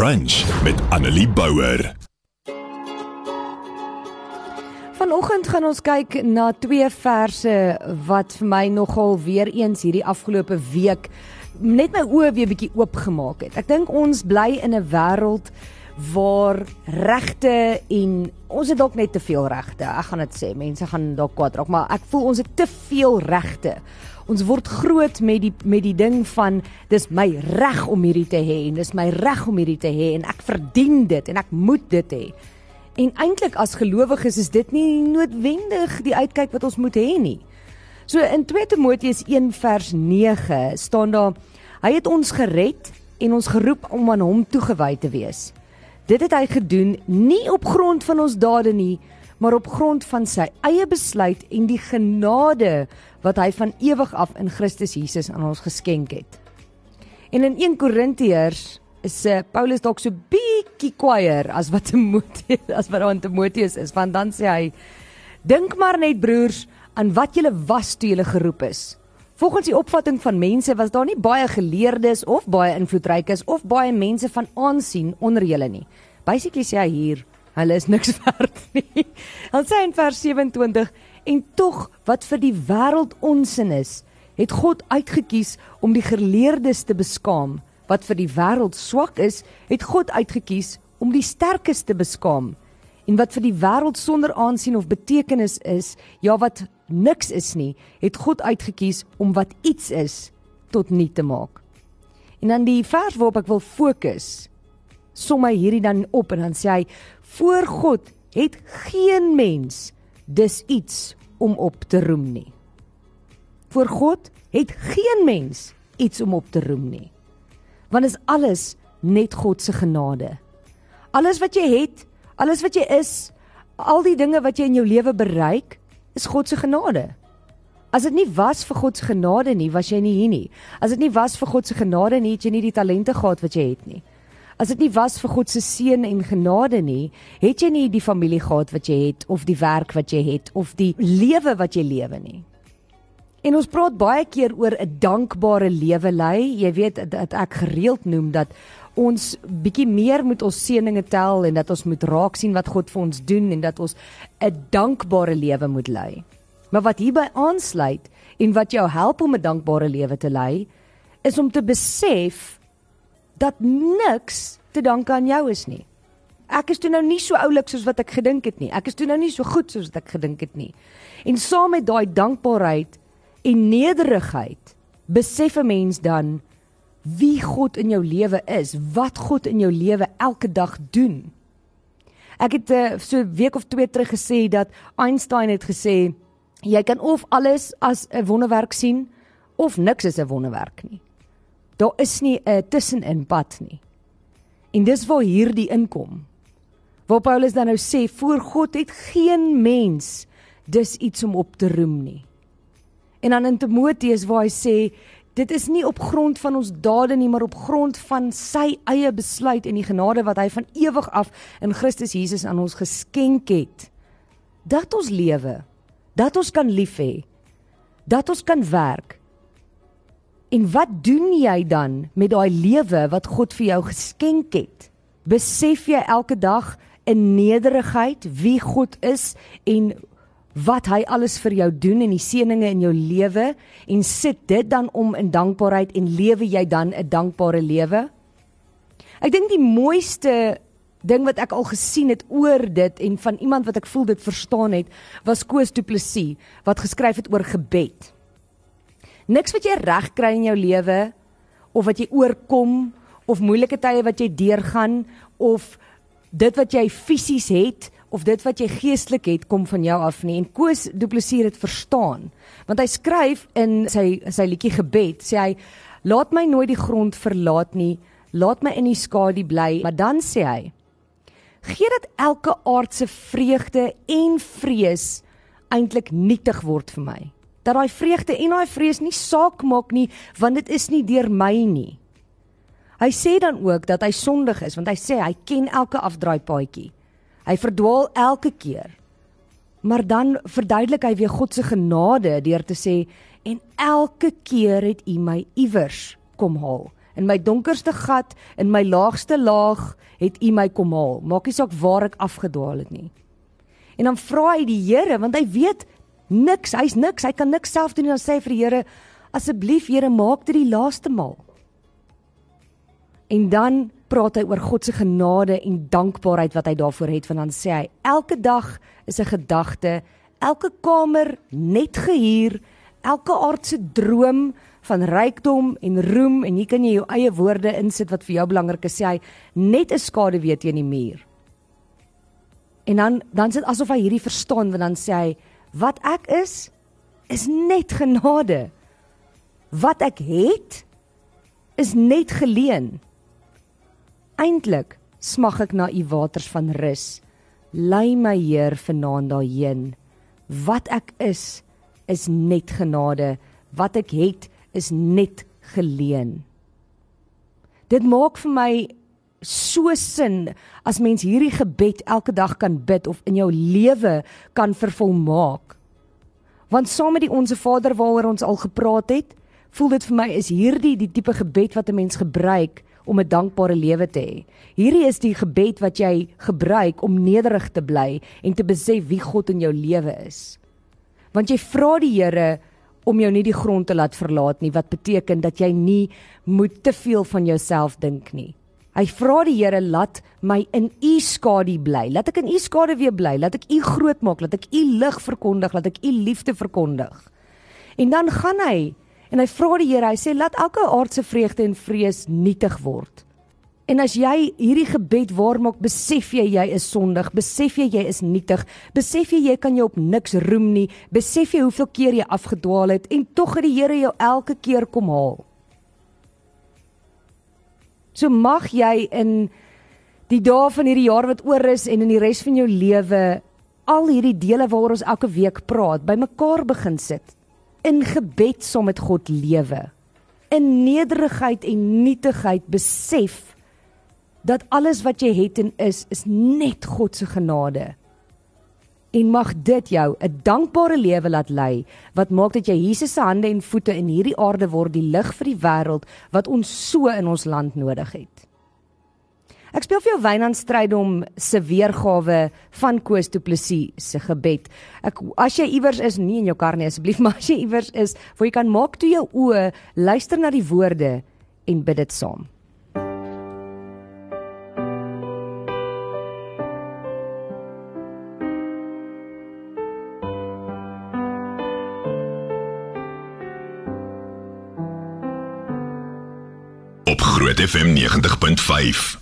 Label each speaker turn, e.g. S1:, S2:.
S1: Brunch met Annelie Bouwer.
S2: Vanoggend gaan ons kyk na twee verse wat vir my nogal weer eens hierdie afgelope week net my oë weer bietjie oopgemaak het. Ek dink ons bly in 'n wêreld waar regte en ons het dalk net te veel regte. Ek gaan dit sê, mense gaan dalk kwaad raak, maar ek voel ons het te veel regte. Ons word groot met die met die ding van dis my reg om hierdie te hê en dis my reg om hierdie te hê en ek verdien dit en ek moet dit hê. En eintlik as gelowiges is dit nie noodwendig die uitkyk wat ons moet hê nie. So in 2 Timoteus 1 vers 9 staan daar hy het ons gered en ons geroep om aan hom toegewy te wees. Dit het hy gedoen nie op grond van ons dade nie, maar op grond van sy eie besluit en die genade wat hy van ewig af in Christus Jesus aan ons geskenk het. En in 1 Korintiërs is uh, Paulus dalk so bietjie kwaier as wat Timoteus as wat aan Timoteus is want dan sê hy dink maar net broers aan wat julle was toe julle geroep is volgens die opvatting van mense was daar nie baie geleerdes of baie invloedrykes of baie mense van aansien onder julle nie. Basically sê hy hier hulle is niks werd nie. Dan sê hy in vers 27 en tog wat vir die wêreld onsin is het God uitget kies om die geleerdes te beskaam. Wat vir die wêreld swak is, het God uitget kies om die sterkes te beskaam. En wat vir die wêreld sonder aansien of betekenis is, ja wat niks is nie, het God uitget kies om wat iets is tot nut te maak. En dan die vers waarop ek wil fokus, som hy hierdie dan op en dan sê hy: "Voor God het geen mens dis iets om op te roem nie." Voor God het geen mens iets om op te roem nie want is alles net God se genade. Alles wat jy het, alles wat jy is, al die dinge wat jy in jou lewe bereik, is God se genade. As dit nie was vir God se genade nie, was jy nie hier nie. As dit nie was vir God se genade nie, het jy nie die talente gehad wat jy het nie. As dit nie was vir God se seën en genade nie, het jy nie die familie gehad wat jy het of die werk wat jy het of die lewe wat jy lewe nie. En ons praat baie keer oor 'n dankbare lewe lei. Jy weet dat ek gereeld noem dat ons bietjie meer moet ons seëninge tel en dat ons moet raak sien wat God vir ons doen en dat ons 'n dankbare lewe moet lei. Maar wat hierby aansluit en wat jou help om 'n dankbare lewe te lei, is om te besef dat niks te danke aan jou is nie. Ek is toe nou nie so oulik soos wat ek gedink het nie. Ek is toe nou nie so goed soos wat ek gedink het nie. En saam met daai dankbaarheid en nederigheid besef 'n mens dan wie God in jou lewe is, wat God in jou lewe elke dag doen. Ek het uh, so 'n week of twee terug gesê dat Einstein het gesê jy kan of alles as 'n wonderwerk sien of niks is 'n wonderwerk nie. Daar is nie 'n tussenin pad nie. En dis waar hierdie inkom. Waar Paulus dan nou sê voor God het geen mens dis iets om op te roem nie. En dan in Timoteus waar hy sê dit is nie op grond van ons dade nie maar op grond van sy eie besluit en die genade wat hy van ewig af in Christus Jesus aan ons geskenk het. Dat ons lewe, dat ons kan lief hê, dat ons kan werk. En wat doen jy dan met daai lewe wat God vir jou geskenk het? Besef jy elke dag in nederigheid wie God is en wat hy alles vir jou doen en die seëninge in jou lewe en sit dit dan om in dankbaarheid en lewe jy dan 'n dankbare lewe? Ek dink die mooiste ding wat ek al gesien het oor dit en van iemand wat ek voel dit verstaan het, was Koos Du Plessis wat geskryf het oor gebed. Niks wat jy reg kry in jou lewe of wat jy oorkom of moeilike tye wat jy deurgaan of dit wat jy fisies het of dit wat jy geestelik het kom van jou af nie. En Koos Du Plessis het verstaan want hy skryf in sy sy liedjie gebed sê hy laat my nooit die grond verlaat nie laat my in die skadu bly. Maar dan sê hy gee dat elke aardse vreugde en vrees eintlik nietig word vir my. Dat daai vreugde en daai vrees nie saak maak nie want dit is nie deur my nie. Hy sê dan ook dat hy sondig is want hy sê hy ken elke afdraaipaadjie Hy verdwaal elke keer. Maar dan verduidelik hy weer God se genade deur te sê en elke keer het U my iewers kom haal. In my donkerste gat, in my laagste laag, het U my kom haal. Maak nie saak waar ek afgedwaal het nie. En dan vra hy die Here want hy weet niks, hy's niks, hy kan niks self doen en dan sê hy vir die Here asseblief Here maak dit die laaste maal. En dan praat hy oor God se genade en dankbaarheid wat hy daarvoor het want dan sê hy elke dag is 'n gedagte, elke kamer net gehuur, elke aardse droom van rykdom en roem en hier kan jy jou eie woorde insit wat vir jou belangrik is sê hy net 'n skade weet teen die muur. En dan dan sit asof hy hierdie verstaan want dan sê hy wat ek is is net genade. Wat ek het is net geleen. Eintlik smag ek na u waters van rus. Lei my Heer vanaand daarheen. Wat ek is is net genade. Wat ek het is net geleen. Dit maak vir my so sin as mens hierdie gebed elke dag kan bid of in jou lewe kan vervolmaak. Want saam met die onsse Vader waaroor ons al gepraat het, voel dit vir my is hierdie die tipe gebed wat 'n mens gebruik om 'n dankbare lewe te hê. Hierdie is die gebed wat jy gebruik om nederig te bly en te besef wie God in jou lewe is. Want jy vra die Here om jou nie die grond te laat verlaat nie, wat beteken dat jy nie moet te veel van jouself dink nie. Hy vra die Here laat my in u skadu bly. Laat ek in u skadu weer bly. Laat ek u groot maak, laat ek u lig verkondig, laat ek u liefde verkondig. En dan gaan hy En hy vra die Here, hy sê laat elke aardse vreugde en vrees nietig word. En as jy hierdie gebed waar maak, besef jy jy is sondig, besef jy jy is nietig, besef jy jy kan jou op niks roem nie, besef jy hoeveel keer jy afgedwaal het en tog het die Here jou elke keer kom haal. So mag jy in die dae van hierdie jaar wat oor is en in die res van jou lewe al hierdie dele waaroor ons elke week praat, bymekaar begin sit in gebed saam met God lewe. In nederigheid en nietigheid besef dat alles wat jy het en is is net God se genade. En mag dit jou 'n dankbare lewe laat lei wat maak dat jy Jesus se hande en voete in hierdie aarde word die lig vir die wêreld wat ons so in ons land nodig het. Ek speel vir jou Wynand Strydom se weergawe van Koos Du Plessis se gebed. Ek as jy iewers is, nie in jou kar nie asseblief, maar as jy iewers is, waar jy kan maak toe jou oë, luister na die woorde en bid dit saam.
S1: Op Groot FM 90.5